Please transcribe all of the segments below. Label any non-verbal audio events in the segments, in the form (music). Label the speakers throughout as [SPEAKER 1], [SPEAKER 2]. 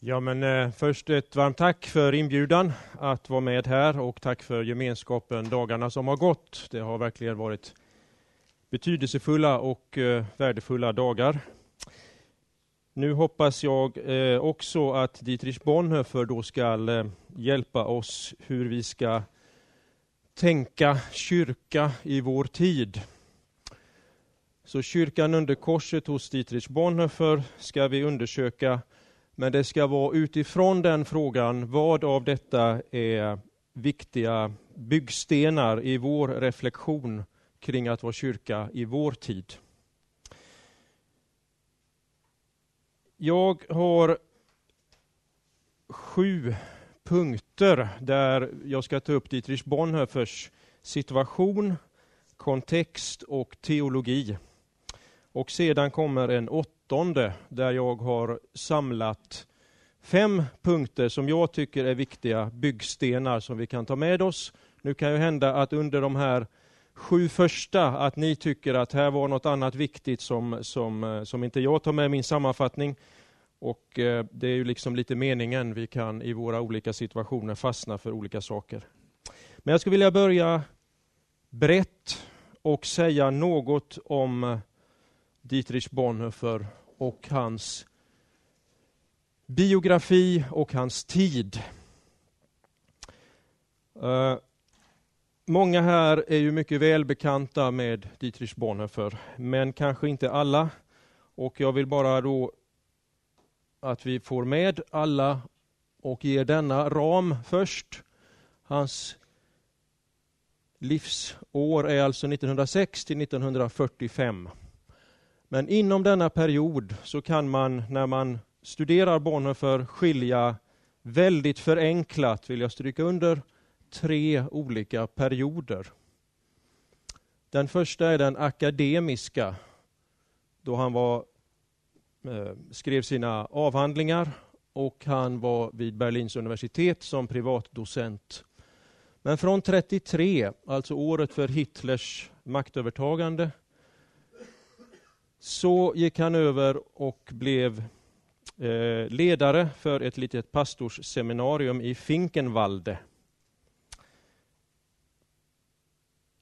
[SPEAKER 1] Ja, men eh, först ett varmt tack för inbjudan att vara med här och tack för gemenskapen dagarna som har gått. Det har verkligen varit betydelsefulla och eh, värdefulla dagar. Nu hoppas jag eh, också att Dietrich Bonhoeffer då ska eh, hjälpa oss hur vi ska tänka kyrka i vår tid. Så kyrkan under korset hos Dietrich Bonhoeffer ska vi undersöka men det ska vara utifrån den frågan, vad av detta är viktiga byggstenar i vår reflektion kring att vara kyrka i vår tid. Jag har sju punkter där jag ska ta upp Dietrich Bonhoeffers situation, kontext och teologi. Och sedan kommer en åtta åttonde där jag har samlat fem punkter som jag tycker är viktiga byggstenar som vi kan ta med oss. Nu kan ju hända att under de här sju första att ni tycker att här var något annat viktigt som, som, eh, som inte jag tar med i min sammanfattning. Och eh, det är ju liksom lite meningen, vi kan i våra olika situationer fastna för olika saker. Men jag skulle vilja börja brett och säga något om Dietrich Bonhoeffer och hans biografi och hans tid. Uh, många här är ju mycket välbekanta med Dietrich Bonhoeffer, men kanske inte alla. Och jag vill bara då att vi får med alla och ger denna ram först. Hans livsår är alltså 1906 till 1945. Men inom denna period så kan man när man studerar Bonhoeffer skilja väldigt förenklat, vill jag stryka under, tre olika perioder. Den första är den akademiska, då han var, eh, skrev sina avhandlingar och han var vid Berlins universitet som privatdocent. Men från 33, alltså året för Hitlers maktövertagande, så gick han över och blev eh, ledare för ett litet pastorsseminarium i Finkenwalde.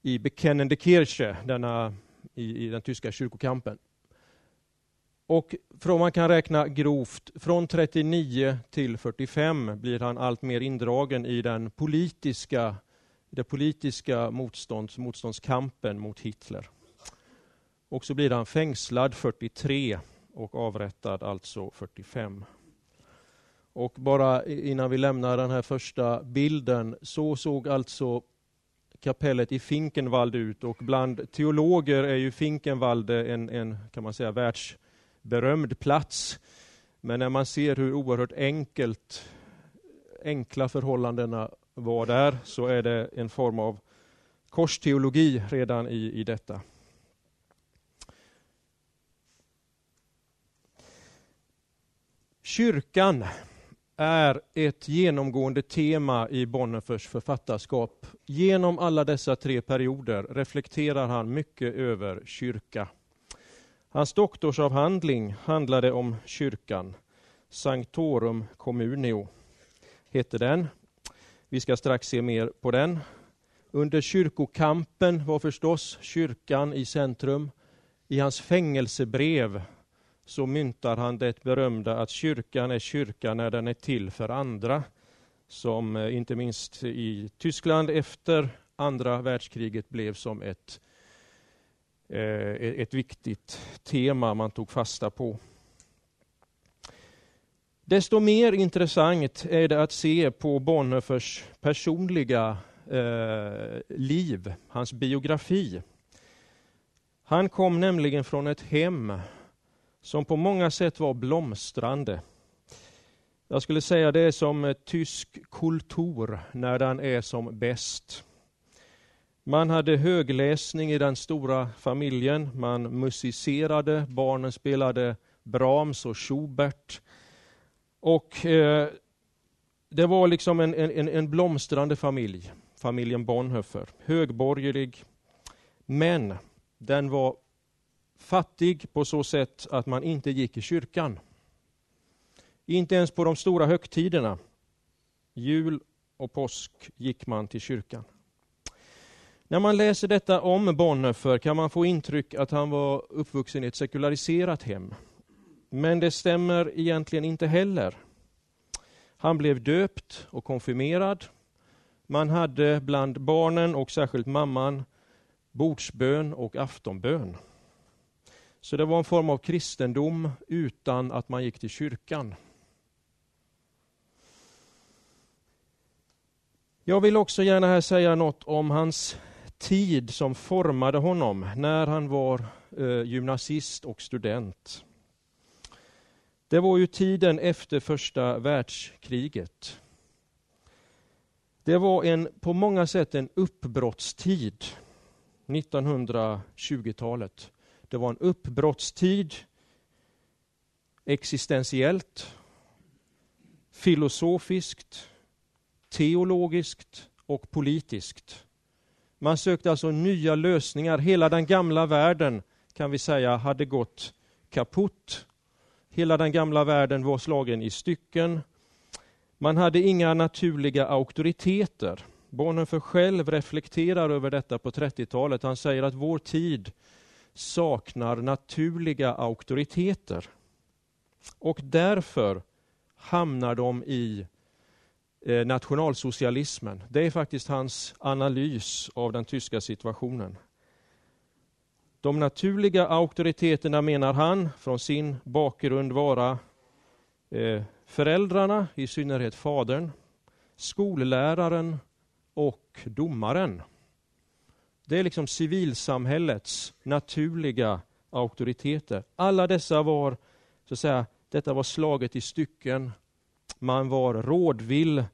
[SPEAKER 1] I Bekennende Kirche, denna, i, i den tyska kyrkokampen. Och från man kan räkna grovt, från 39 till 45 blir han allt mer indragen i den politiska, det politiska motstånds, motståndskampen mot Hitler. Och så blir han fängslad 43 och avrättad alltså 45. Och bara innan vi lämnar den här första bilden, så såg alltså kapellet i Finkenwald ut och bland teologer är ju Finkenwald en, en kan man säga, världsberömd plats. Men när man ser hur oerhört enkelt, enkla förhållandena var där så är det en form av korsteologi redan i, i detta. Kyrkan är ett genomgående tema i Bonhoeffers författarskap. Genom alla dessa tre perioder reflekterar han mycket över kyrka. Hans doktorsavhandling handlade om kyrkan. Sanctorum Communio heter den. Vi ska strax se mer på den. Under kyrkokampen var förstås kyrkan i centrum. I hans fängelsebrev så myntar han det berömda att kyrkan är kyrka när den är till för andra. Som eh, inte minst i Tyskland efter andra världskriget blev som ett, eh, e-, ett viktigt tema man tog fasta på. Desto mer intressant är det att se på Bonhoeffers personliga eh, liv, hans biografi. Han kom nämligen från ett hem som på många sätt var blomstrande. Jag skulle säga det är som eh, tysk kultur när den är som bäst. Man hade högläsning i den stora familjen, man musicerade, barnen spelade Brahms och Schubert. Och eh, det var liksom en, en, en blomstrande familj, familjen Bonhoeffer. Högborgerlig, men den var fattig på så sätt att man inte gick i kyrkan. Inte ens på de stora högtiderna, jul och påsk, gick man till kyrkan. När man läser detta om Bonhoeffer kan man få intryck att han var uppvuxen i ett sekulariserat hem. Men det stämmer egentligen inte heller. Han blev döpt och konfirmerad. Man hade bland barnen och särskilt mamman bordsbön och aftonbön. Så det var en form av kristendom utan att man gick till kyrkan. Jag vill också gärna här säga något om hans tid som formade honom när han var eh, gymnasist och student. Det var ju tiden efter första världskriget. Det var en, på många sätt en uppbrottstid, 1920-talet. Det var en uppbrottstid existentiellt, filosofiskt, teologiskt och politiskt. Man sökte alltså nya lösningar. Hela den gamla världen kan vi säga hade gått kaputt. Hela den gamla världen var slagen i stycken. Man hade inga naturliga auktoriteter. Bonhoeffer själv reflekterar över detta på 30-talet. Han säger att vår tid saknar naturliga auktoriteter. Och därför hamnar de i eh, nationalsocialismen. Det är faktiskt hans analys av den tyska situationen. De naturliga auktoriteterna menar han från sin bakgrund vara eh, föräldrarna, i synnerhet fadern, skolläraren och domaren. Det är liksom civilsamhällets naturliga auktoriteter. Alla dessa var, så att säga, detta var slaget i stycken. Man var rådvill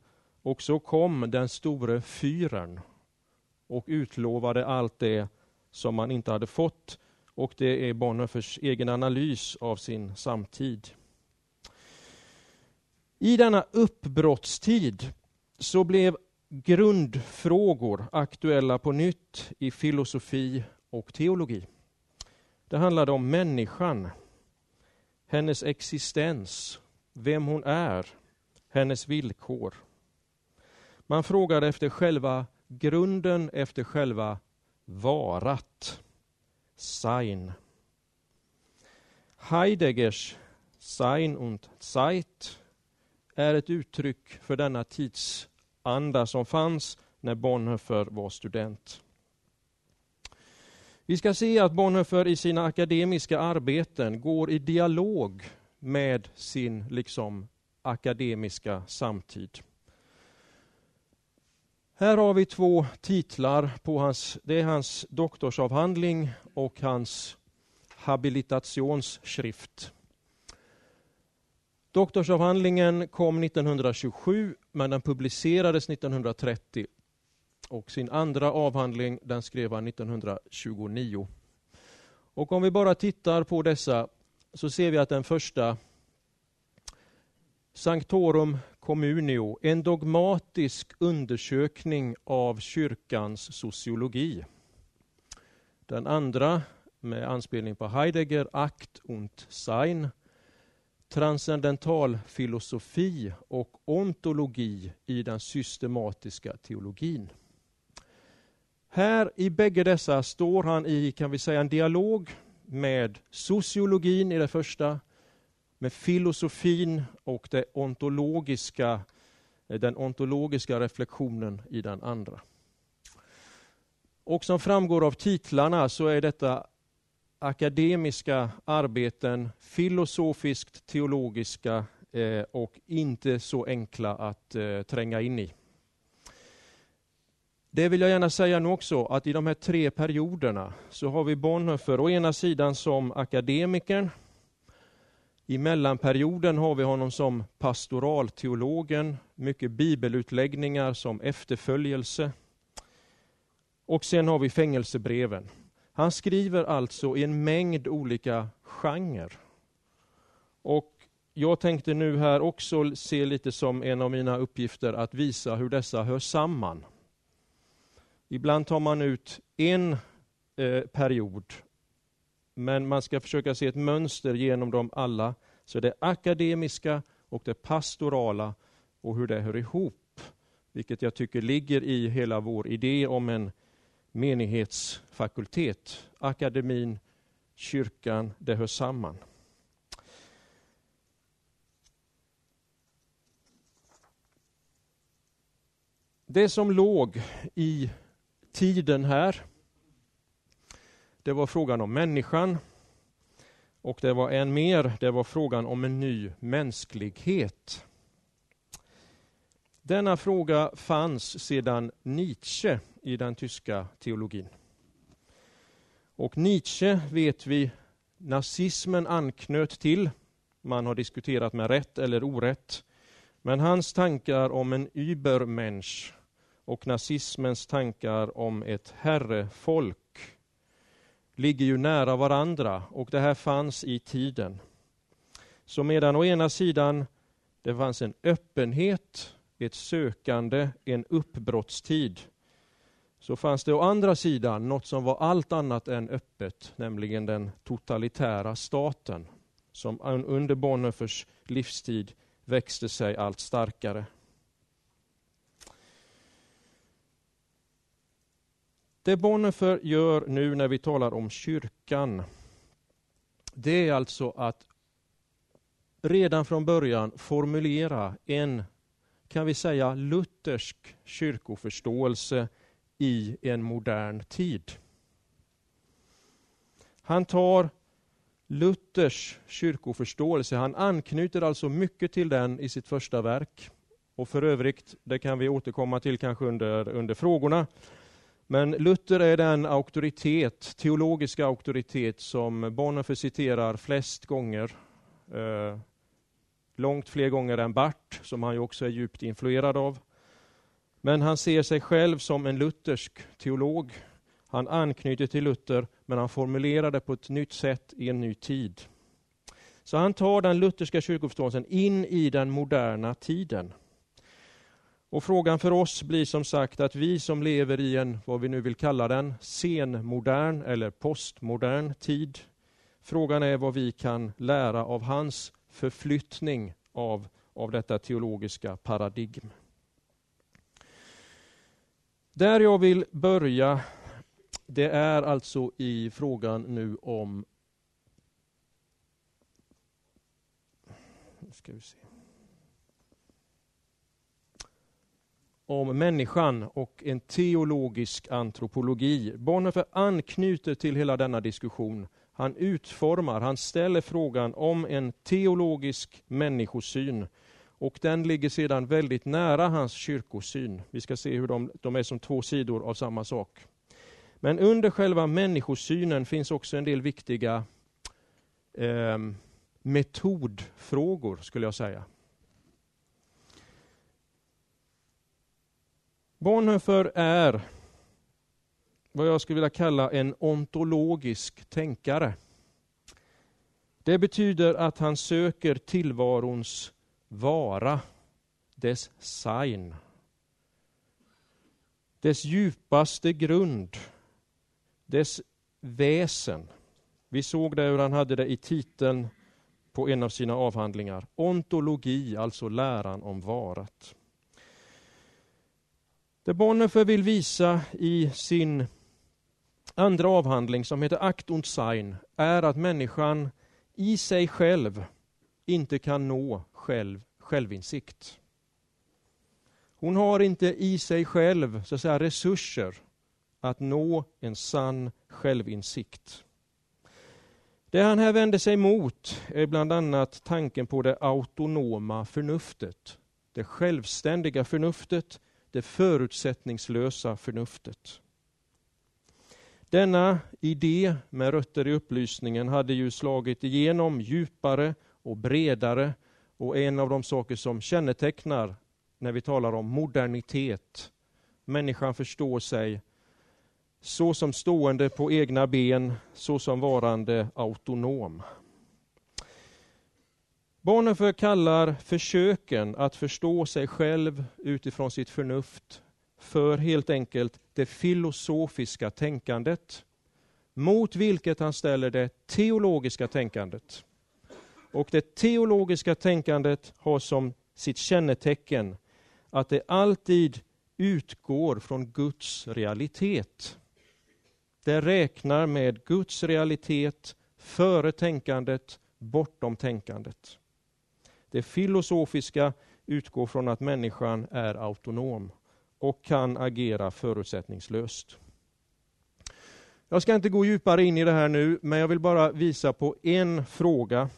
[SPEAKER 1] och så kom den store fyren och utlovade allt det som man inte hade fått. Och det är Bonhoeffers egen analys av sin samtid. I denna uppbrottstid så blev grundfrågor aktuella på nytt i filosofi och teologi. Det handlade om människan, hennes existens, vem hon är, hennes villkor. Man frågade efter själva grunden, efter själva varat, sein. Heideggers Sein und Zeit är ett uttryck för denna tids anda som fanns när Bonhoeffer var student. Vi ska se att Bonhoeffer i sina akademiska arbeten går i dialog med sin liksom akademiska samtid. Här har vi två titlar på hans, det är hans doktorsavhandling och hans habilitationsskrift. Doktorsavhandlingen kom 1927 men den publicerades 1930 och sin andra avhandling den skrev han 1929. Och om vi bara tittar på dessa så ser vi att den första Sanctorum Communio, en dogmatisk undersökning av kyrkans sociologi. Den andra, med anspelning på Heidegger, Akt und Sein, transcendental filosofi och ontologi i den systematiska teologin. Här i bägge dessa står han i, kan vi säga, en dialog med sociologin i det första, med filosofin och det ontologiska, den ontologiska reflektionen i den andra. Och som framgår av titlarna så är detta akademiska arbeten, filosofiskt teologiska eh, och inte så enkla att eh, tränga in i. Det vill jag gärna säga nu också, att i de här tre perioderna så har vi Bonhoeffer å ena sidan som akademikern. I mellanperioden har vi honom som pastoralteologen, mycket bibelutläggningar som efterföljelse. Och sen har vi fängelsebreven. Han skriver alltså i en mängd olika genrer. Och jag tänkte nu här också se lite som en av mina uppgifter att visa hur dessa hör samman. Ibland tar man ut en eh, period, men man ska försöka se ett mönster genom dem alla. Så det akademiska och det pastorala och hur det hör ihop. Vilket jag tycker ligger i hela vår idé om en menighetsfakultet. Akademin, kyrkan, det hör samman. Det som låg i tiden här, det var frågan om människan. Och det var än mer, det var frågan om en ny mänsklighet. Denna fråga fanns sedan Nietzsche i den tyska teologin. Och Nietzsche vet vi nazismen anknöt till. Man har diskuterat med rätt eller orätt. Men hans tankar om en Übermensch och nazismens tankar om ett herrefolk ligger ju nära varandra och det här fanns i tiden. Så medan å ena sidan det fanns en öppenhet, ett sökande, en uppbrottstid, så fanns det å andra sidan något som var allt annat än öppet, nämligen den totalitära staten, som under Bonhoeffers livstid växte sig allt starkare. Det Bonhoeffer gör nu när vi talar om kyrkan, det är alltså att redan från början formulera en, kan vi säga, luthersk kyrkoförståelse i en modern tid. Han tar Luthers kyrkoförståelse, han anknyter alltså mycket till den i sitt första verk. Och för övrigt, det kan vi återkomma till kanske under, under frågorna. Men Luther är den auktoritet, teologiska auktoritet som Bonhoeffer citerar flest gånger. Eh, långt fler gånger än Bart, som han ju också är djupt influerad av. Men han ser sig själv som en luthersk teolog. Han anknyter till Luther, men han formulerar det på ett nytt sätt i en ny tid. Så han tar den lutherska kyrkoförståelsen in i den moderna tiden. Och frågan för oss blir som sagt att vi som lever i en, vad vi nu vill kalla den, senmodern eller postmodern tid. Frågan är vad vi kan lära av hans förflyttning av, av detta teologiska paradigm. Där jag vill börja, det är alltså i frågan nu om... Nu ska vi se. om människan och en teologisk antropologi. Bonhoeffer anknyter till hela denna diskussion. Han utformar, han ställer frågan om en teologisk människosyn och den ligger sedan väldigt nära hans kyrkosyn. Vi ska se hur de, de är som två sidor av samma sak. Men under själva människosynen finns också en del viktiga eh, metodfrågor, skulle jag säga. Bonhoeffer är vad jag skulle vilja kalla en ontologisk tänkare. Det betyder att han söker tillvarons vara, dess sign. Dess djupaste grund, dess väsen. Vi såg det hur han hade det i titeln på en av sina avhandlingar. Ontologi, alltså läran om varat. Det Bonhoeffer vill visa i sin andra avhandling som heter Akt und Sein är att människan i sig själv inte kan nå själv, självinsikt. Hon har inte i sig själv så att säga, resurser att nå en sann självinsikt. Det han här vänder sig mot är bland annat tanken på det autonoma förnuftet. Det självständiga förnuftet det förutsättningslösa förnuftet. Denna idé med rötter i upplysningen hade ju slagit igenom djupare och bredare och en av de saker som kännetecknar när vi talar om modernitet. Människan förstår sig så som stående på egna ben, så som varande autonom. Bonhoeffer kallar försöken att förstå sig själv utifrån sitt förnuft för helt enkelt det filosofiska tänkandet, mot vilket han ställer det teologiska tänkandet. Och det teologiska tänkandet har som sitt kännetecken att det alltid utgår från Guds realitet. Det räknar med Guds realitet före tänkandet, bortom tänkandet. Det filosofiska utgår från att människan är autonom och kan agera förutsättningslöst. Jag ska inte gå djupare in i det här nu, men jag vill bara visa på en fråga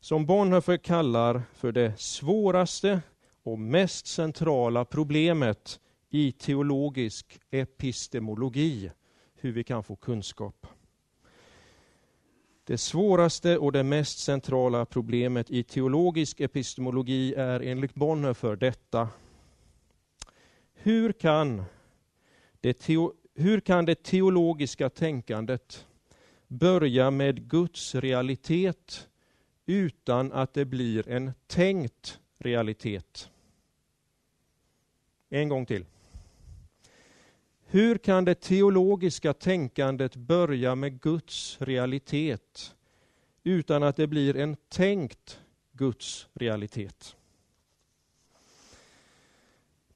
[SPEAKER 1] som Bonhoeffer kallar för det svåraste och mest centrala problemet i teologisk epistemologi, hur vi kan få kunskap. Det svåraste och det mest centrala problemet i teologisk epistemologi är enligt Bonhoeffer detta. Hur kan det, teo, hur kan det teologiska tänkandet börja med Guds realitet utan att det blir en tänkt realitet? En gång till. Hur kan det teologiska tänkandet börja med Guds realitet utan att det blir en tänkt Guds realitet?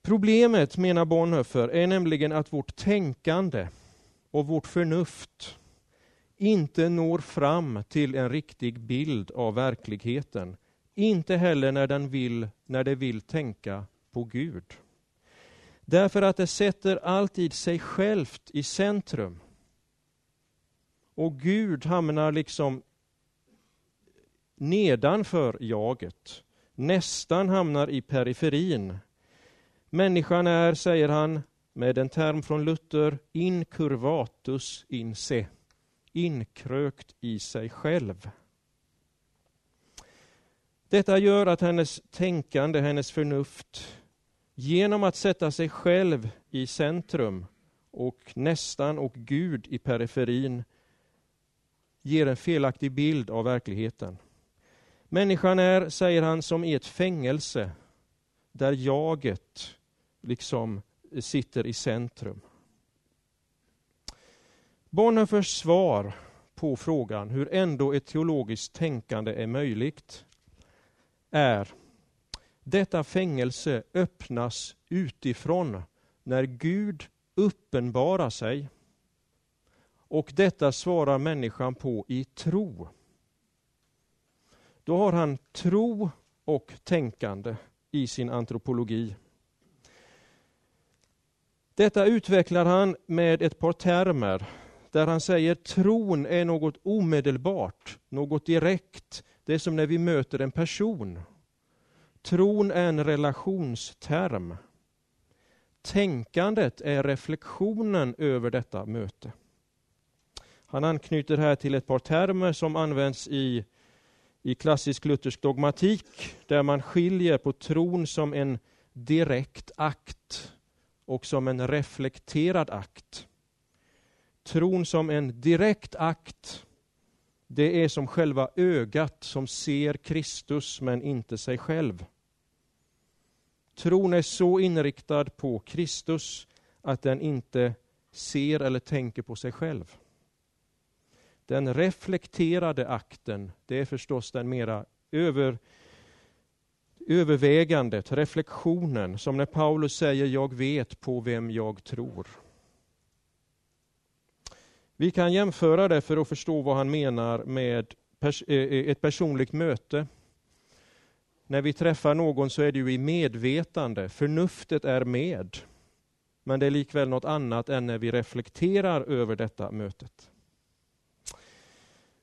[SPEAKER 1] Problemet, menar Bonhoeffer, är nämligen att vårt tänkande och vårt förnuft inte når fram till en riktig bild av verkligheten. Inte heller när, den vill, när det vill tänka på Gud. Därför att det sätter alltid sig självt i centrum. Och Gud hamnar liksom nedanför jaget. Nästan hamnar i periferin. Människan är, säger han, med en term från Luther, inkurvatus in se, inkrökt i sig själv. Detta gör att hennes tänkande, hennes förnuft Genom att sätta sig själv i centrum och nästan och Gud i periferin ger en felaktig bild av verkligheten. Människan är, säger han, som i ett fängelse där jaget liksom sitter i centrum. Bonhoeffers svar på frågan hur ändå ett teologiskt tänkande är möjligt är detta fängelse öppnas utifrån när Gud uppenbarar sig. Och detta svarar människan på i tro. Då har han tro och tänkande i sin antropologi. Detta utvecklar han med ett par termer där han säger tron är något omedelbart, något direkt. Det är som när vi möter en person. Tron är en relationsterm. Tänkandet är reflektionen över detta möte. Han anknyter här till ett par termer som används i, i klassisk luthersk dogmatik, där man skiljer på tron som en direkt akt och som en reflekterad akt. Tron som en direkt akt, det är som själva ögat som ser Kristus men inte sig själv. Tron är så inriktad på Kristus att den inte ser eller tänker på sig själv. Den reflekterade akten, det är förstås den mera över, övervägandet, reflektionen, som när Paulus säger jag vet på vem jag tror. Vi kan jämföra det för att förstå vad han menar med pers eh, eh, ett personligt möte. När vi träffar någon så är det ju i medvetande, förnuftet är med. Men det är likväl något annat än när vi reflekterar över detta mötet.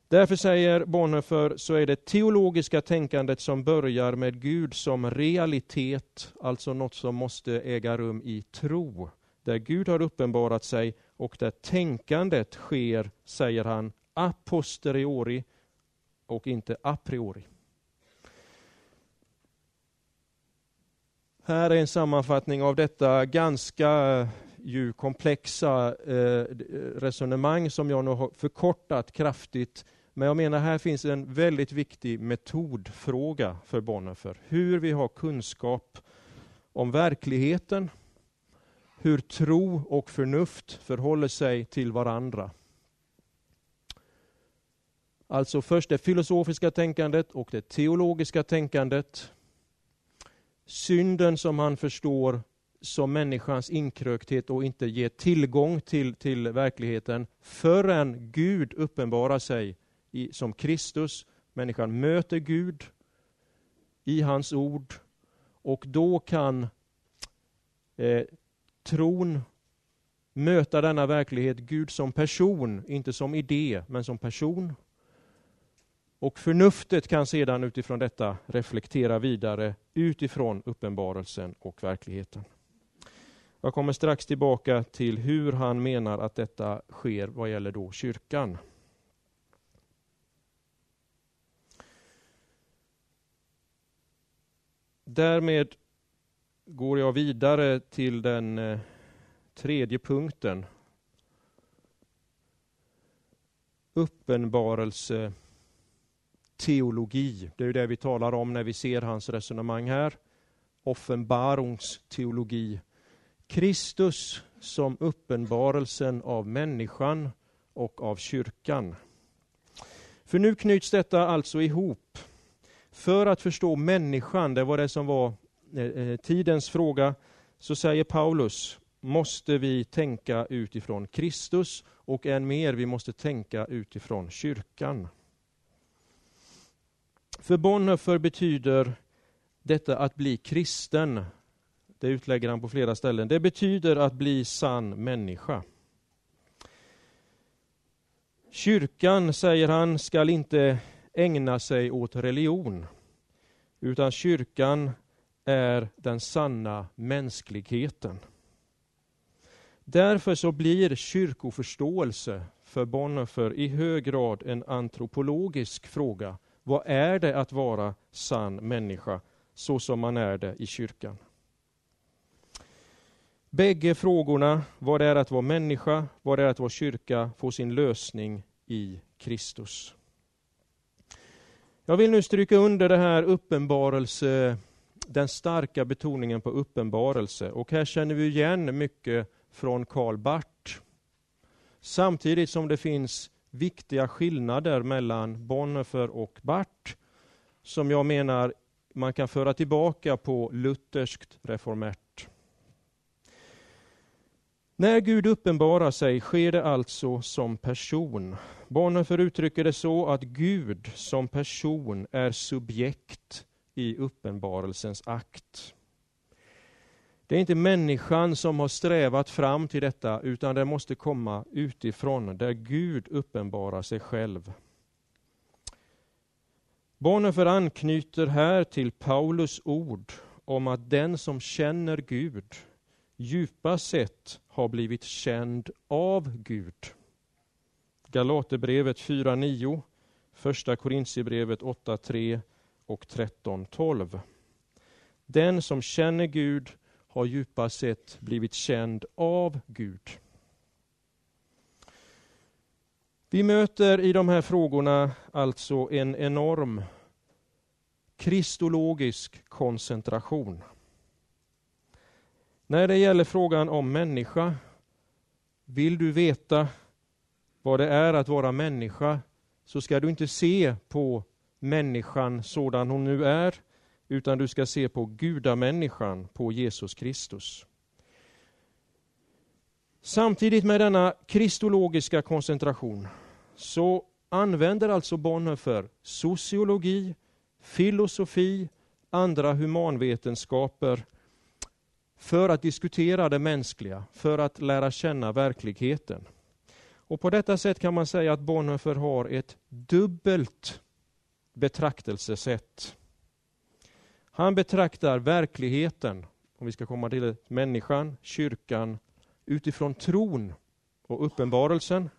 [SPEAKER 1] Därför säger Bonhoeffer så är det teologiska tänkandet som börjar med Gud som realitet, alltså något som måste äga rum i tro, där Gud har uppenbarat sig och där tänkandet sker, säger han, a posteriori och inte a priori. Här är en sammanfattning av detta ganska eh, ju komplexa eh, eh, resonemang som jag nu har förkortat kraftigt. Men jag menar här finns en väldigt viktig metodfråga för Bonhoeffer. Hur vi har kunskap om verkligheten, hur tro och förnuft förhåller sig till varandra. Alltså först det filosofiska tänkandet och det teologiska tänkandet. Synden som han förstår som människans inkrökthet och inte ger tillgång till, till verkligheten förrän Gud uppenbarar sig i, som Kristus. Människan möter Gud i hans ord och då kan eh, tron möta denna verklighet, Gud som person, inte som idé, men som person. Och förnuftet kan sedan utifrån detta reflektera vidare utifrån uppenbarelsen och verkligheten. Jag kommer strax tillbaka till hur han menar att detta sker vad gäller då kyrkan. Därmed går jag vidare till den eh, tredje punkten. Uppenbarelse teologi. Det är det vi talar om när vi ser hans resonemang här. Offenbarungsteologi. Kristus som uppenbarelsen av människan och av kyrkan. För nu knyts detta alltså ihop. För att förstå människan, det var det som var Eh, eh, tidens fråga, så säger Paulus, måste vi tänka utifrån Kristus och än mer, vi måste tänka utifrån kyrkan. För Bonhoeffer betyder detta att bli kristen, det utlägger han på flera ställen, det betyder att bli sann människa. Kyrkan, säger han, skall inte ägna sig åt religion, utan kyrkan är den sanna mänskligheten. Därför så blir kyrkoförståelse för Bonhoeffer i hög grad en antropologisk fråga. Vad är det att vara sann människa, så som man är det i kyrkan? Bägge frågorna, vad det är att vara människa, vad det är att vara kyrka, får sin lösning i Kristus. Jag vill nu stryka under det här uppenbarelse, den starka betoningen på uppenbarelse. Och här känner vi igen mycket från Karl Barth. Samtidigt som det finns viktiga skillnader mellan Bonhoeffer och Barth som jag menar man kan föra tillbaka på lutherskt reformärt. När Gud uppenbarar sig sker det alltså som person. Bonhoeffer uttrycker det så att Gud som person är subjekt i uppenbarelsens akt. Det är inte människan som har strävat fram till detta, utan det måste komma utifrån, där Gud uppenbarar sig själv. Bonhoeffer anknyter här till Paulus ord om att den som känner Gud djupast sett har blivit känd av Gud. Galaterbrevet 4.9, Första Korintierbrevet 8.3 och 13.12. Den som känner Gud har djupast sett blivit känd av Gud. Vi möter i de här frågorna alltså en enorm kristologisk koncentration. När det gäller frågan om människa, vill du veta vad det är att vara människa, så ska du inte se på människan sådan hon nu är, utan du ska se på gudamänniskan, på Jesus Kristus. Samtidigt med denna kristologiska koncentration så använder alltså Bonhoeffer sociologi, filosofi, andra humanvetenskaper för att diskutera det mänskliga, för att lära känna verkligheten. Och på detta sätt kan man säga att Bonhoeffer har ett dubbelt betraktelsesätt. Han betraktar verkligheten, om vi ska komma till det, människan, kyrkan, utifrån tron och uppenbarelsen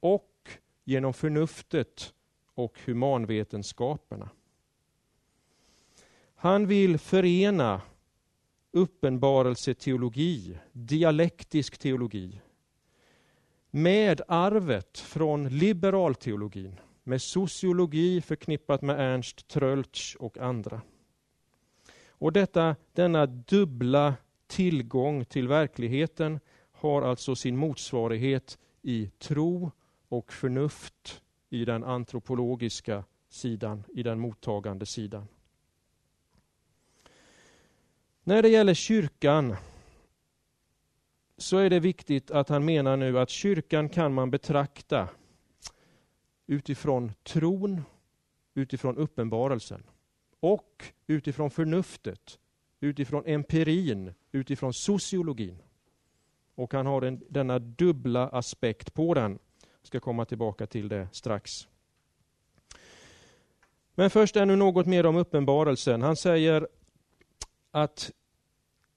[SPEAKER 1] och genom förnuftet och humanvetenskaperna. Han vill förena uppenbarelseteologi, dialektisk teologi, med arvet från liberalteologin med sociologi förknippat med Ernst Tröltsch och andra. Och detta, denna dubbla tillgång till verkligheten har alltså sin motsvarighet i tro och förnuft i den antropologiska sidan, i den mottagande sidan. När det gäller kyrkan så är det viktigt att han menar nu att kyrkan kan man betrakta utifrån tron, utifrån uppenbarelsen och utifrån förnuftet, utifrån empirin, utifrån sociologin. Och han har en, denna dubbla aspekt på den. Jag ska komma tillbaka till det strax. Men först ännu något mer om uppenbarelsen. Han säger att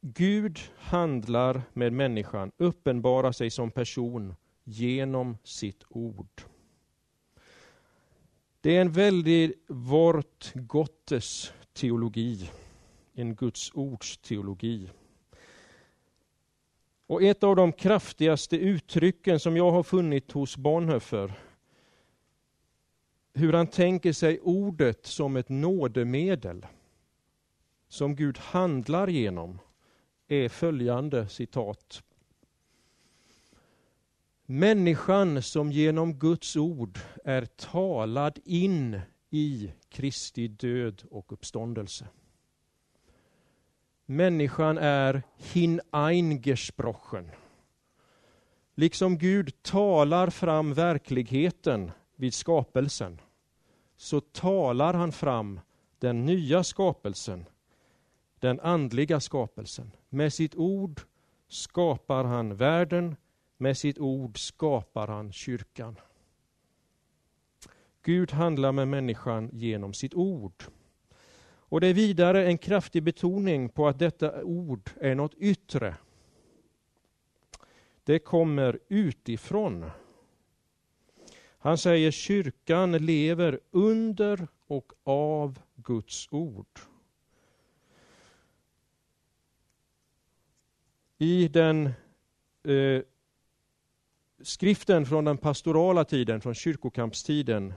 [SPEAKER 1] Gud handlar med människan, uppenbarar sig som person genom sitt ord. Det är en väldig vårt Gottes teologi, en Guds ords teologi. Och ett av de kraftigaste uttrycken som jag har funnit hos Bonhoeffer, hur han tänker sig ordet som ett nådemedel, som Gud handlar genom, är följande citat. Människan som genom Guds ord är talad in i Kristi död och uppståndelse. Människan är hineingesprochen. Liksom Gud talar fram verkligheten vid skapelsen så talar han fram den nya skapelsen, den andliga skapelsen. Med sitt ord skapar han världen, med sitt ord skapar han kyrkan. Gud handlar med människan genom sitt ord. Och det är vidare en kraftig betoning på att detta ord är något yttre. Det kommer utifrån. Han säger kyrkan lever under och av Guds ord. I den eh, skriften från den pastorala tiden, från kyrkokampstiden,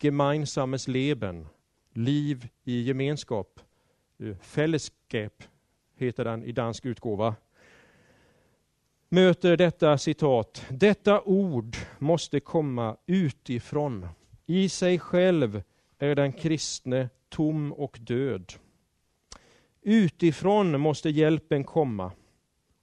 [SPEAKER 1] Gemeinsames Leben, liv i gemenskap, eh, Fällskap heter den i dansk utgåva, möter detta citat. Detta ord måste komma utifrån. I sig själv är den kristne tom och död. Utifrån måste hjälpen komma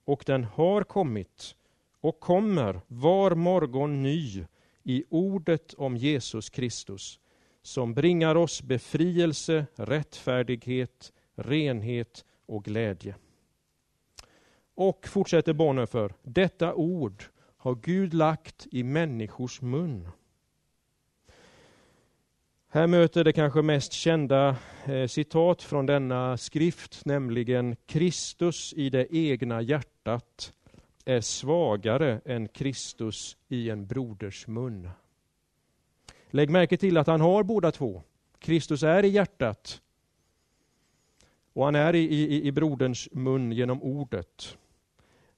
[SPEAKER 1] och den har kommit och kommer var morgon ny i ordet om Jesus Kristus som bringar oss befrielse, rättfärdighet, renhet och glädje. Och fortsätter Bonhoeffer, detta ord har Gud lagt i människors mun. Här möter det kanske mest kända eh, citat från denna skrift, nämligen Kristus i det egna hjärtat är svagare än Kristus i en broders mun. Lägg märke till att han har båda två. Kristus är i hjärtat och han är i, i, i broderns mun genom ordet.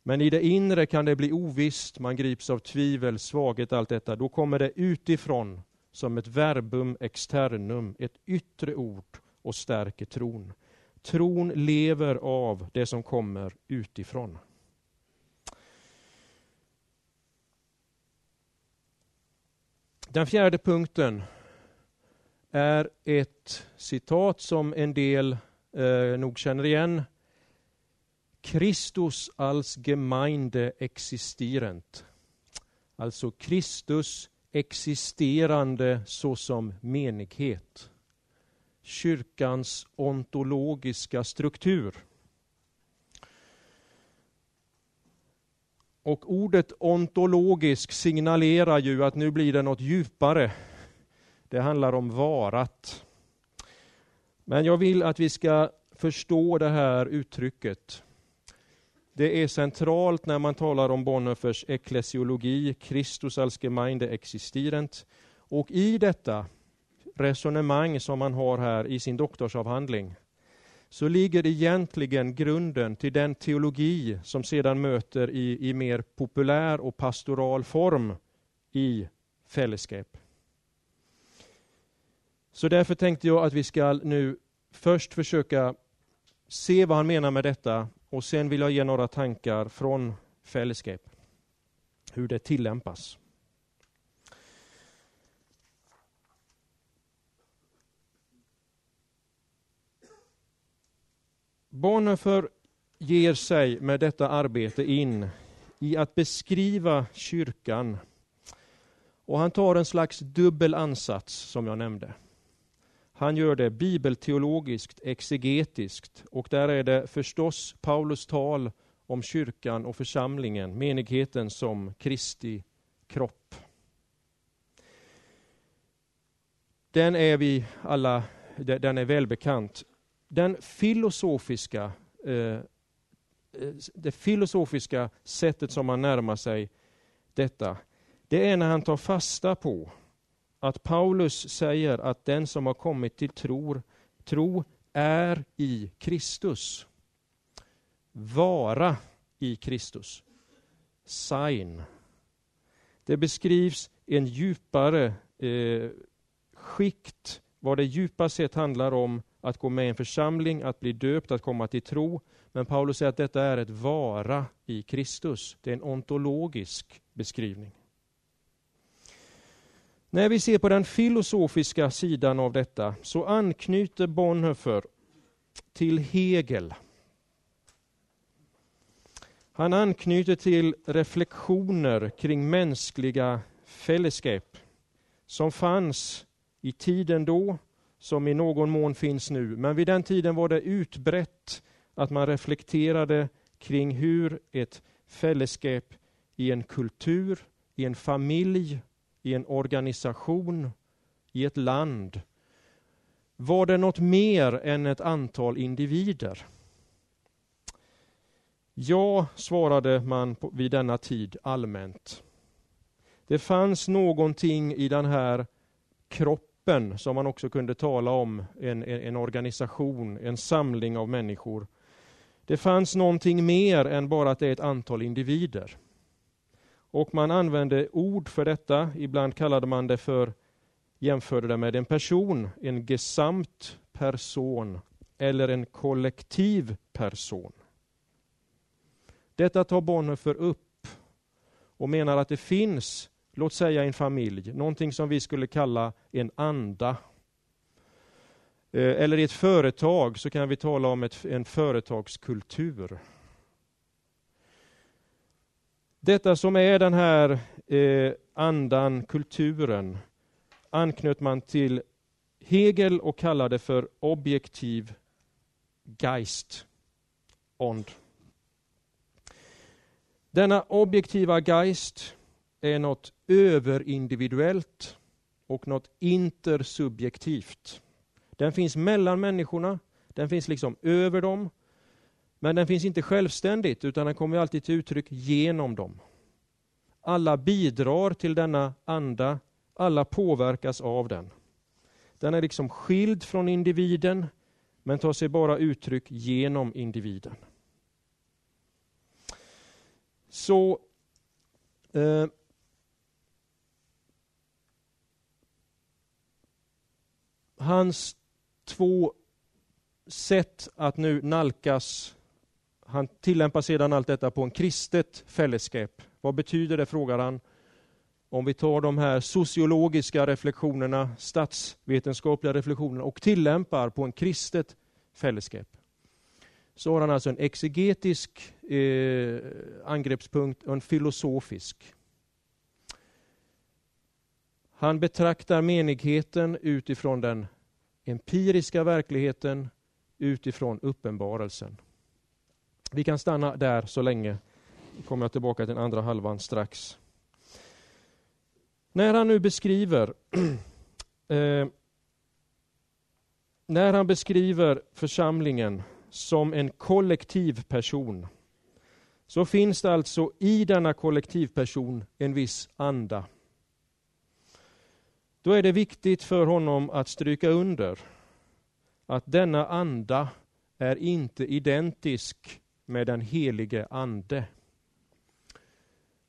[SPEAKER 1] Men i det inre kan det bli ovisst, man grips av tvivel, svaghet, allt detta. Då kommer det utifrån som ett verbum externum, ett yttre ord och stärker tron. Tron lever av det som kommer utifrån. Den fjärde punkten är ett citat som en del eh, nog känner igen. Kristus als Gemeinde existierend. Alltså Kristus existerande såsom menighet. Kyrkans ontologiska struktur. Och ordet ontologisk signalerar ju att nu blir det något djupare. Det handlar om varat. Men jag vill att vi ska förstå det här uttrycket. Det är centralt när man talar om Bonhoeffers eklesiologi, Christus als Gemeinde existierend. Och i detta resonemang som man har här i sin doktorsavhandling så ligger egentligen grunden till den teologi som sedan möter i, i mer populär och pastoral form i fällskap. Så därför tänkte jag att vi ska nu först försöka se vad han menar med detta och sen vill jag ge några tankar från fällskap. Hur det tillämpas. Bonhoeffer ger sig med detta arbete in i att beskriva kyrkan. Och han tar en slags dubbel ansats som jag nämnde. Han gör det bibelteologiskt, exegetiskt och där är det förstås Paulus tal om kyrkan och församlingen, menigheten som Kristi kropp. Den är vi alla, den är välbekant. Den filosofiska, eh, eh det filosofiska sättet som han närmar sig detta, det är när han tar fasta på att Paulus säger att den som har kommit till tro, tro är i Kristus. Vara i Kristus. Sign. Det beskrivs en djupare eh, skikt, vad det djupast sett handlar om att gå med i en församling, att bli döpt, att komma till tro. Men Paulus säger att detta är ett vara i Kristus. Det är en ontologisk beskrivning. När vi ser på den filosofiska sidan av detta så anknyter Bonhoeffer till Hegel. Han anknyter till reflektioner kring mänskliga fällskap som fanns i tiden då, som i någon mån finns nu. Men vid den tiden var det utbrett att man reflekterade kring hur ett fällskap i en kultur, i en familj, i en organisation, i ett land. Var det något mer än ett antal individer? Ja, svarade man vid denna tid allmänt. Det fanns någonting i den här kroppen som man också kunde tala om, en, en organisation, en samling av människor. Det fanns någonting mer än bara att det är ett antal individer. Och man använde ord för detta, ibland kallade man det för, jämförde det med en person, en gesamt person eller en kollektiv person. Detta tar Bonhoeffer upp och menar att det finns, låt säga en familj, någonting som vi skulle kalla en anda. Eh, eller i ett företag så kan vi tala om ett, en företagskultur. Detta som är den här eh, andan, kulturen, anknöt man till Hegel och kallade för objektiv Geist, ond. Denna objektiva Geist är något överindividuellt och något intersubjektivt. Den finns mellan människorna, den finns liksom över dem, men den finns inte självständigt utan den kommer alltid till uttryck genom dem. Alla bidrar till denna anda, alla påverkas av den. Den är liksom skild från individen men tar sig bara uttryck genom individen. Så eh, hans två sätt att nu nalkas han tillämpar sedan allt detta på en kristet fällskap. Vad betyder det, frågar han. Om vi tar de här sociologiska reflektionerna, statsvetenskapliga reflektionerna och tillämpar på en kristet fällskap. Så har han alltså en exegetisk eh, angreppspunkt och en filosofisk. Han betraktar menigheten utifrån den empiriska verkligheten, utifrån uppenbarelsen. Vi kan stanna där så länge. Nu kommer jag tillbaka till den andra halvan strax. När han nu beskriver (clears throat) eh, när han beskriver församlingen som en kollektiv person så finns det alltså i denna kollektivperson en viss anda. Då är det viktigt för honom att stryka under att denna anda är inte identisk med den helige Ande.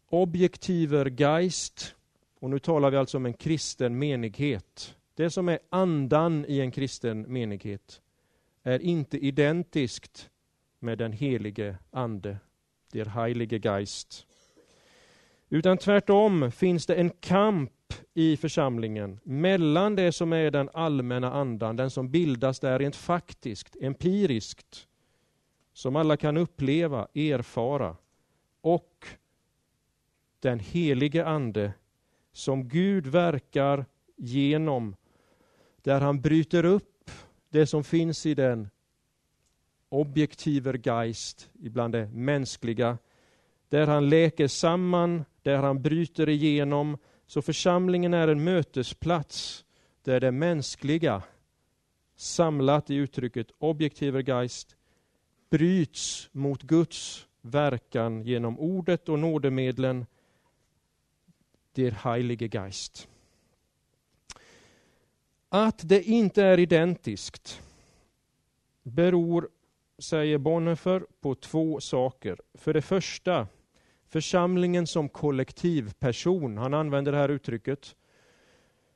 [SPEAKER 1] Objektiver Geist, och nu talar vi alltså om en kristen menighet. Det som är andan i en kristen menighet är inte identiskt med den helige Ande, der heilige Geist. Utan tvärtom finns det en kamp i församlingen mellan det som är den allmänna andan, den som bildas där rent faktiskt, empiriskt, som alla kan uppleva, erfara och den helige Ande som Gud verkar genom, där han bryter upp det som finns i den objektiver Geist, ibland det mänskliga, där han läker samman, där han bryter igenom. Så församlingen är en mötesplats där det mänskliga, samlat i uttrycket objektiver Geist, bryts mot Guds verkan genom ordet och nådemedlen, der Heilige Geist. Att det inte är identiskt beror, säger Bonhoeffer, på två saker. För det första, församlingen som kollektivperson. Han använder det här uttrycket.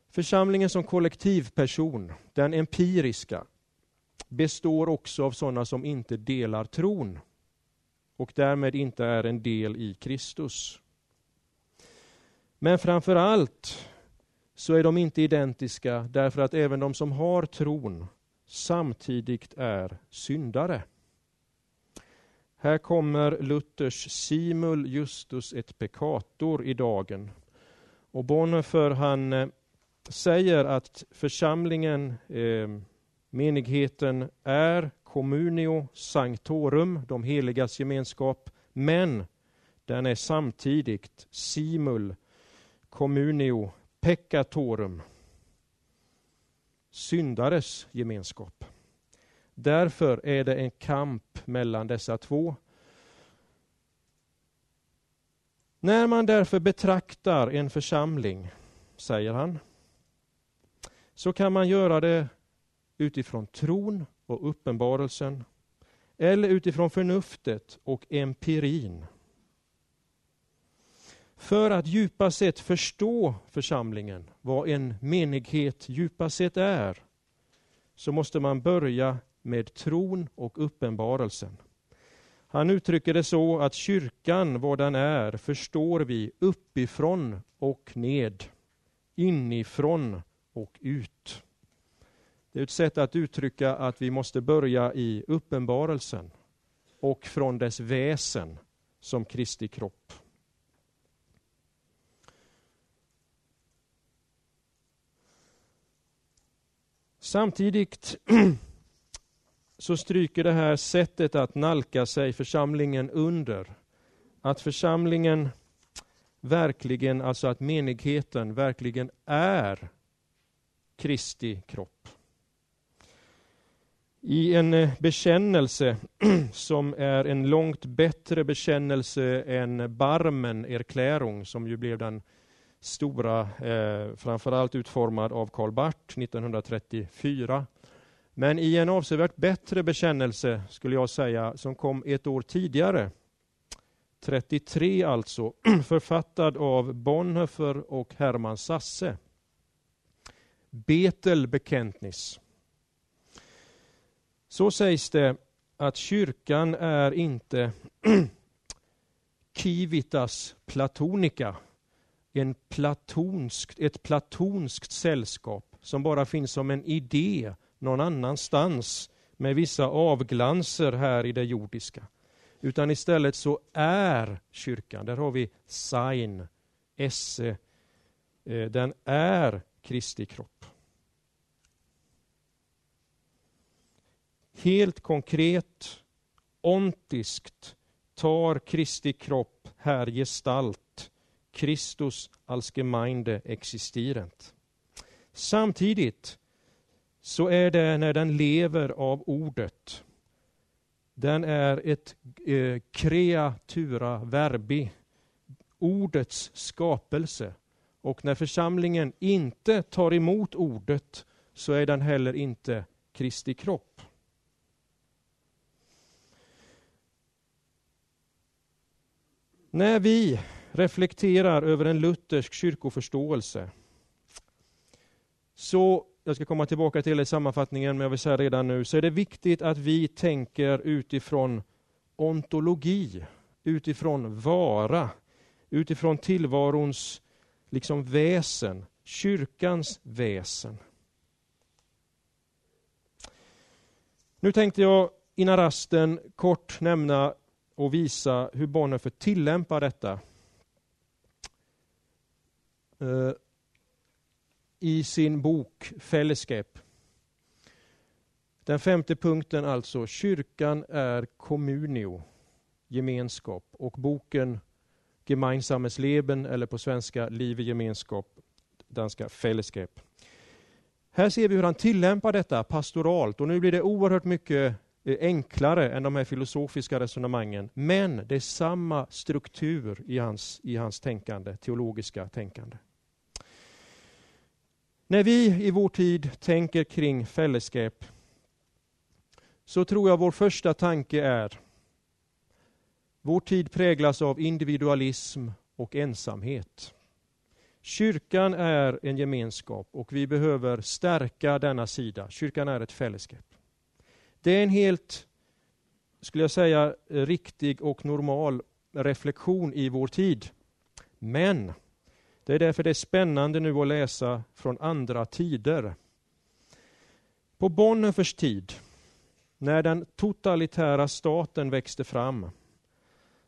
[SPEAKER 1] Församlingen som kollektivperson, den empiriska, består också av sådana som inte delar tron och därmed inte är en del i Kristus. Men framför allt så är de inte identiska därför att även de som har tron samtidigt är syndare. Här kommer Luthers simul justus et peccator i dagen. Och Bonhoeffer han eh, säger att församlingen, eh, menigheten, är communio sanctorum, de heligas gemenskap, men den är samtidigt simul communio peccatorum, syndares gemenskap. Därför är det en kamp mellan dessa två. När man därför betraktar en församling, säger han, så kan man göra det utifrån tron och uppenbarelsen eller utifrån förnuftet och empirin. För att djupast sett förstå församlingen, vad en menighet djupast sett är, så måste man börja med tron och uppenbarelsen. Han uttrycker det så att kyrkan, vad den är, förstår vi uppifrån och ned, inifrån och ut. Det är ett sätt att uttrycka att vi måste börja i uppenbarelsen och från dess väsen som Kristi kropp. Samtidigt (clears throat) så stryker det här sättet att nalka sig församlingen under att församlingen verkligen, alltså att menigheten verkligen är Kristi kropp. I en eh, bekännelse (clears throat) som är en långt bättre bekännelse än Barmen Erklärung som ju blev den stora, eh, framförallt utformad av Karl Barth 1934. Men i en avsevärt bättre bekännelse, skulle jag säga, som kom ett år tidigare, 33 alltså, (clears throat) författad av Bonhoeffer och Hermann Sasse. Betel Bekenntnis. Så sägs det att kyrkan är inte (clears throat) Kivitas platonica, en platonskt, ett platonskt sällskap som bara finns som en idé någon annanstans med vissa avglanser här i det jordiska. Utan istället så är kyrkan, där har vi sign, esse, eh, den är Kristi kropp. Helt konkret, ontiskt tar Kristi kropp här gestalt, Kristus alsgemeinde existerent. Samtidigt så är det när den lever av ordet. Den är ett eh, kreatura verbi, ordets skapelse. Och när församlingen inte tar emot ordet så är den heller inte Kristi kropp. När vi reflekterar över en luthersk kyrkoförståelse så jag ska komma tillbaka till det i sammanfattningen, men jag vill säga redan nu, så är det viktigt att vi tänker utifrån ontologi, utifrån vara, utifrån tillvarons liksom väsen, kyrkans väsen. Nu tänkte jag innan rasten kort nämna och visa hur Bonhoeffer tillämpar detta. Eh, i sin bok Fällskap. Den femte punkten alltså, kyrkan är communio, gemenskap. Och boken Gemeinsames Leben, eller på svenska Liv i gemenskap, danska Fällskap. Här ser vi hur han tillämpar detta pastoralt och nu blir det oerhört mycket eh, enklare än de här filosofiska resonemangen. Men det är samma struktur i hans, i hans tänkande, teologiska tänkande. När vi i vår tid tänker kring fällskap så tror jag vår första tanke är vår tid präglas av individualism och ensamhet. Kyrkan är en gemenskap och vi behöver stärka denna sida. Kyrkan är ett fällskap. Det är en helt, skulle jag säga, riktig och normal reflektion i vår tid. Men det är därför det är spännande nu att läsa från andra tider. På Bonhoeffers tid, när den totalitära staten växte fram,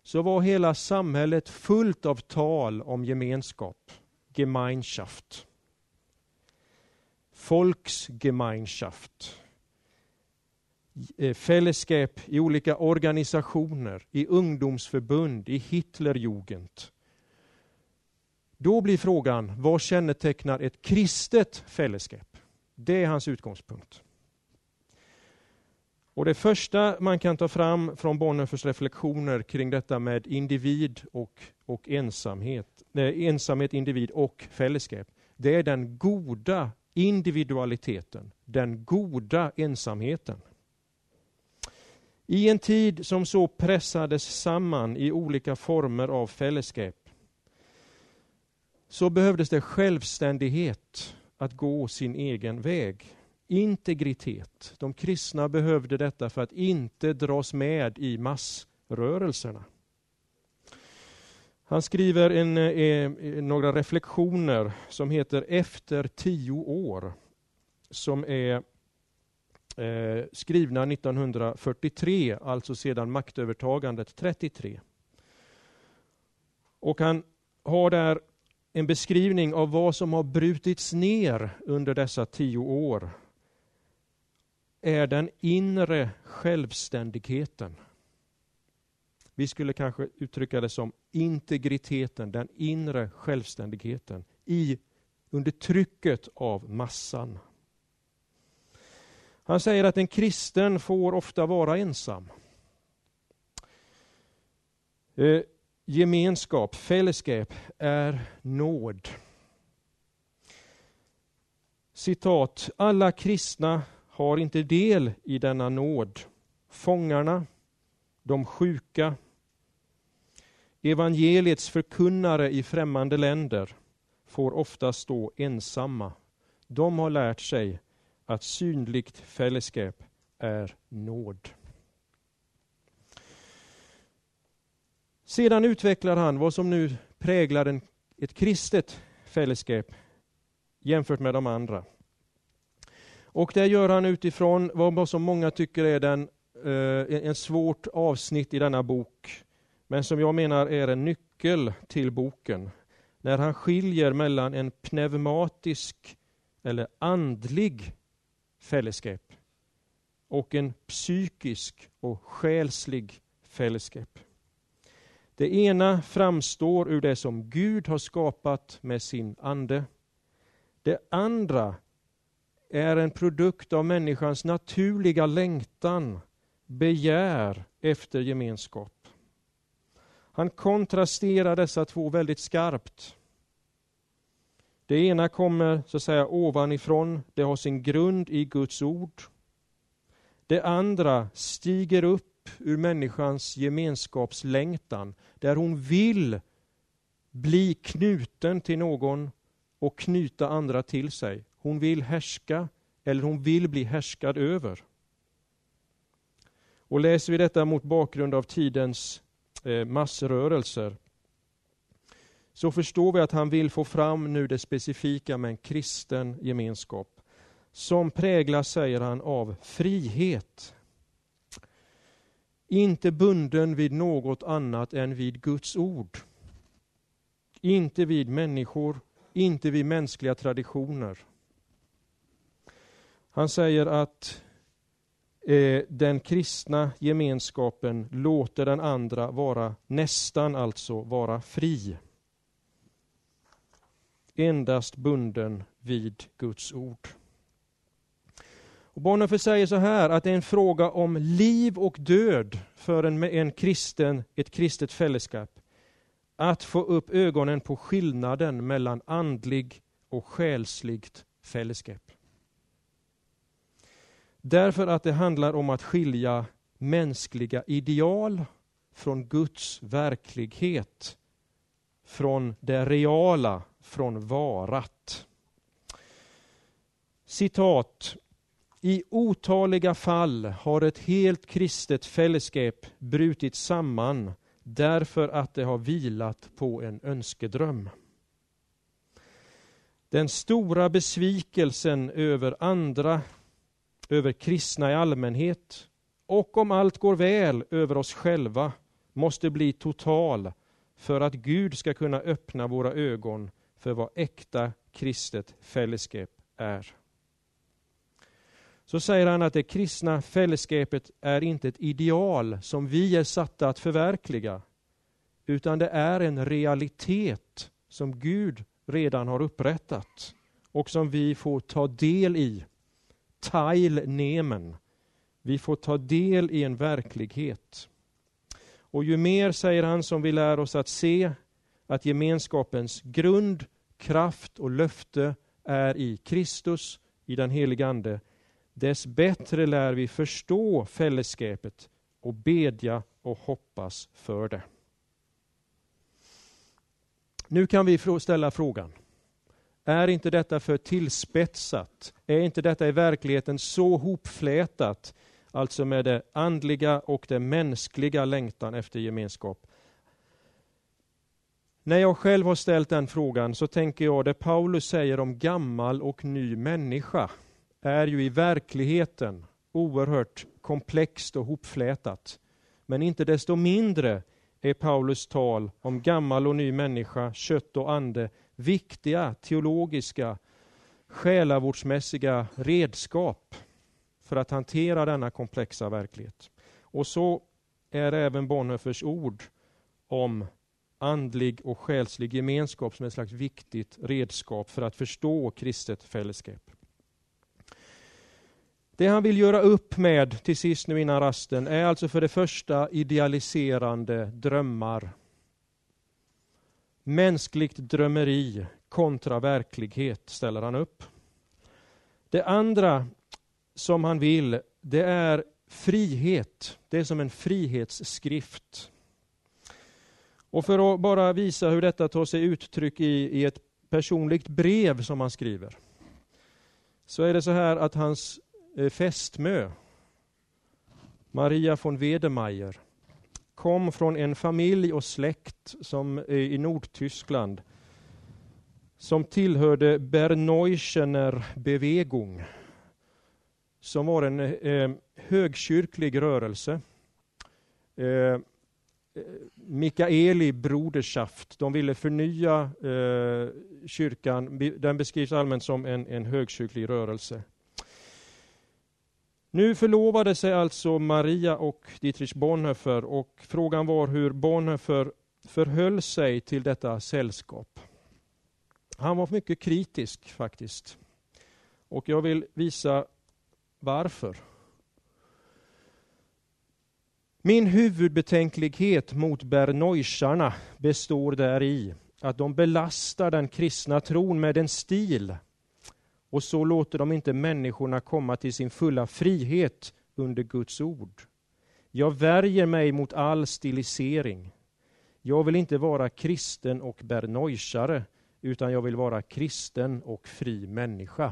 [SPEAKER 1] så var hela samhället fullt av tal om gemenskap. Gemeinschaft. Volksgemeinschaft. Eh, Fällskap i olika organisationer, i ungdomsförbund, i Hitlerjugend. Då blir frågan, vad kännetecknar ett kristet fällskap? Det är hans utgångspunkt. Och Det första man kan ta fram från Bonhoeffers reflektioner kring detta med individ och, och ensamhet, nej, ensamhet, individ och fällskap, det är den goda individualiteten, den goda ensamheten. I en tid som så pressades samman i olika former av fällskap så behövdes det självständighet att gå sin egen väg. Integritet. De kristna behövde detta för att inte dras med i massrörelserna. Han skriver en, eh, eh några reflektioner som heter Efter tio år, som är eh, skrivna 1943, alltså sedan maktövertagandet 33. Och han har där en beskrivning av vad som har brutits ner under dessa tio år är den inre självständigheten. Vi skulle kanske uttrycka det som integriteten, den inre självständigheten i, under trycket av massan. Han säger att en kristen får ofta vara ensam. Eh, Gemenskap, fällskap är nåd. Citat, alla kristna har inte del i denna nåd. Fångarna, de sjuka, evangeliets förkunnare i främmande länder får ofta stå ensamma. De har lärt sig att synligt fällskap är nåd. Sedan utvecklar han vad som nu präglar en, ett kristet fällskap jämfört med de andra. Och det gör han utifrån vad som många tycker är den, eh, en svårt avsnitt i denna bok, men som jag menar är en nyckel till boken. När han skiljer mellan en pneumatisk eller andlig fällskap och en psykisk och själslig fällskap. Det ena framstår ur det som Gud har skapat med sin ande. Det andra är en produkt av människans naturliga längtan, begär efter gemenskap. Han kontrasterar dessa två väldigt skarpt. Det ena kommer så att säga ovanifrån, det har sin grund i Guds ord. Det andra stiger upp ur människans gemenskapslängtan, där hon vill bli knuten till någon och knyta andra till sig. Hon vill härska eller hon vill bli härskad över. Och läser vi detta mot bakgrund av tidens eh, massrörelser så förstår vi att han vill få fram nu det specifika med en kristen gemenskap som präglas, säger han, av frihet inte bunden vid något annat än vid Guds ord. Inte vid människor, inte vid mänskliga traditioner. Han säger att eh, den kristna gemenskapen låter den andra vara, nästan alltså, vara fri. Endast bunden vid Guds ord. Och Bonhoeffer säger så här att det är en fråga om liv och död för en, en kristen, ett kristet fällskap. Att få upp ögonen på skillnaden mellan andlig och själsligt fällskap. Därför att det handlar om att skilja mänskliga ideal från Guds verklighet, från det reala, från varat. Citat. I otaliga fall har ett helt kristet fällskap brutit samman därför att det har vilat på en önskedröm. Den stora besvikelsen över andra, över kristna i allmänhet och om allt går väl över oss själva måste bli total för att Gud ska kunna öppna våra ögon för vad äkta kristet fällskap är så säger han att det kristna fällskapet är inte ett ideal som vi är satta att förverkliga, utan det är en realitet som Gud redan har upprättat och som vi får ta del i. Tail nemen. Vi får ta del i en verklighet. Och ju mer, säger han, som vi lär oss att se att gemenskapens grund, kraft och löfte är i Kristus, i den helige Ande, dess bättre lär vi förstå fällskapet och bedja och hoppas för det. Nu kan vi ställa frågan. Är inte detta för tillspetsat? Är inte detta i verkligheten så hopflätat, alltså med det andliga och det mänskliga längtan efter gemenskap? När jag själv har ställt den frågan så tänker jag det Paulus säger om gammal och ny människa är ju i verkligheten oerhört komplext och hopflätat. Men inte desto mindre är Paulus tal om gammal och ny människa, kött och ande viktiga teologiska, själavårdsmässiga redskap för att hantera denna komplexa verklighet. Och så är även Bonhoeffers ord om andlig och själslig gemenskap som ett slags viktigt redskap för att förstå kristet fällskap. Det han vill göra upp med till sist nu innan rasten är alltså för det första idealiserande drömmar. Mänskligt drömmeri kontra verklighet ställer han upp. Det andra som han vill, det är frihet. Det är som en frihetsskrift. Och för att bara visa hur detta tar sig uttryck i, i ett personligt brev som han skriver, så är det så här att hans Eh, fästmö, Maria von Wedemeyer, kom från en familj och släkt som eh, i Nordtyskland som tillhörde Berneuschener Bewegung som var en eh, eh högkyrklig rörelse. Eh, eh Mikaeli Broderschaft, de ville förnya eh, kyrkan. Den beskrivs allmänt som en, en högkyrklig rörelse. Nu förlovade sig alltså Maria och Dietrich Bonhoeffer och frågan var hur Bonhoeffer förhöll sig till detta sällskap. Han var mycket kritisk faktiskt. Och jag vill visa varför. Min huvudbetänklighet mot bernoisarna består däri att de belastar den kristna tron med en stil och så låter de inte människorna komma till sin fulla frihet under Guds ord. Jag värjer mig mot all stilisering. Jag vill inte vara kristen och bernoisare, utan jag vill vara kristen och fri människa.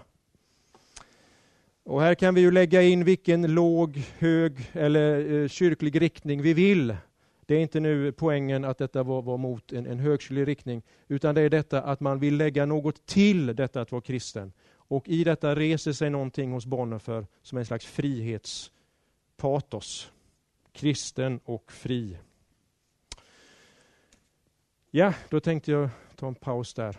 [SPEAKER 1] Och här kan vi ju lägga in vilken låg, hög eller eh, kyrklig riktning vi vill. Det är inte nu poängen att detta var, var mot en, en högkyrklig riktning, utan det är detta att man vill lägga något till detta att vara kristen. Och i detta reser sig någonting hos Bonhoeffer som en slags frihetspatos. Kristen och fri. Ja, då tänkte jag ta en paus där.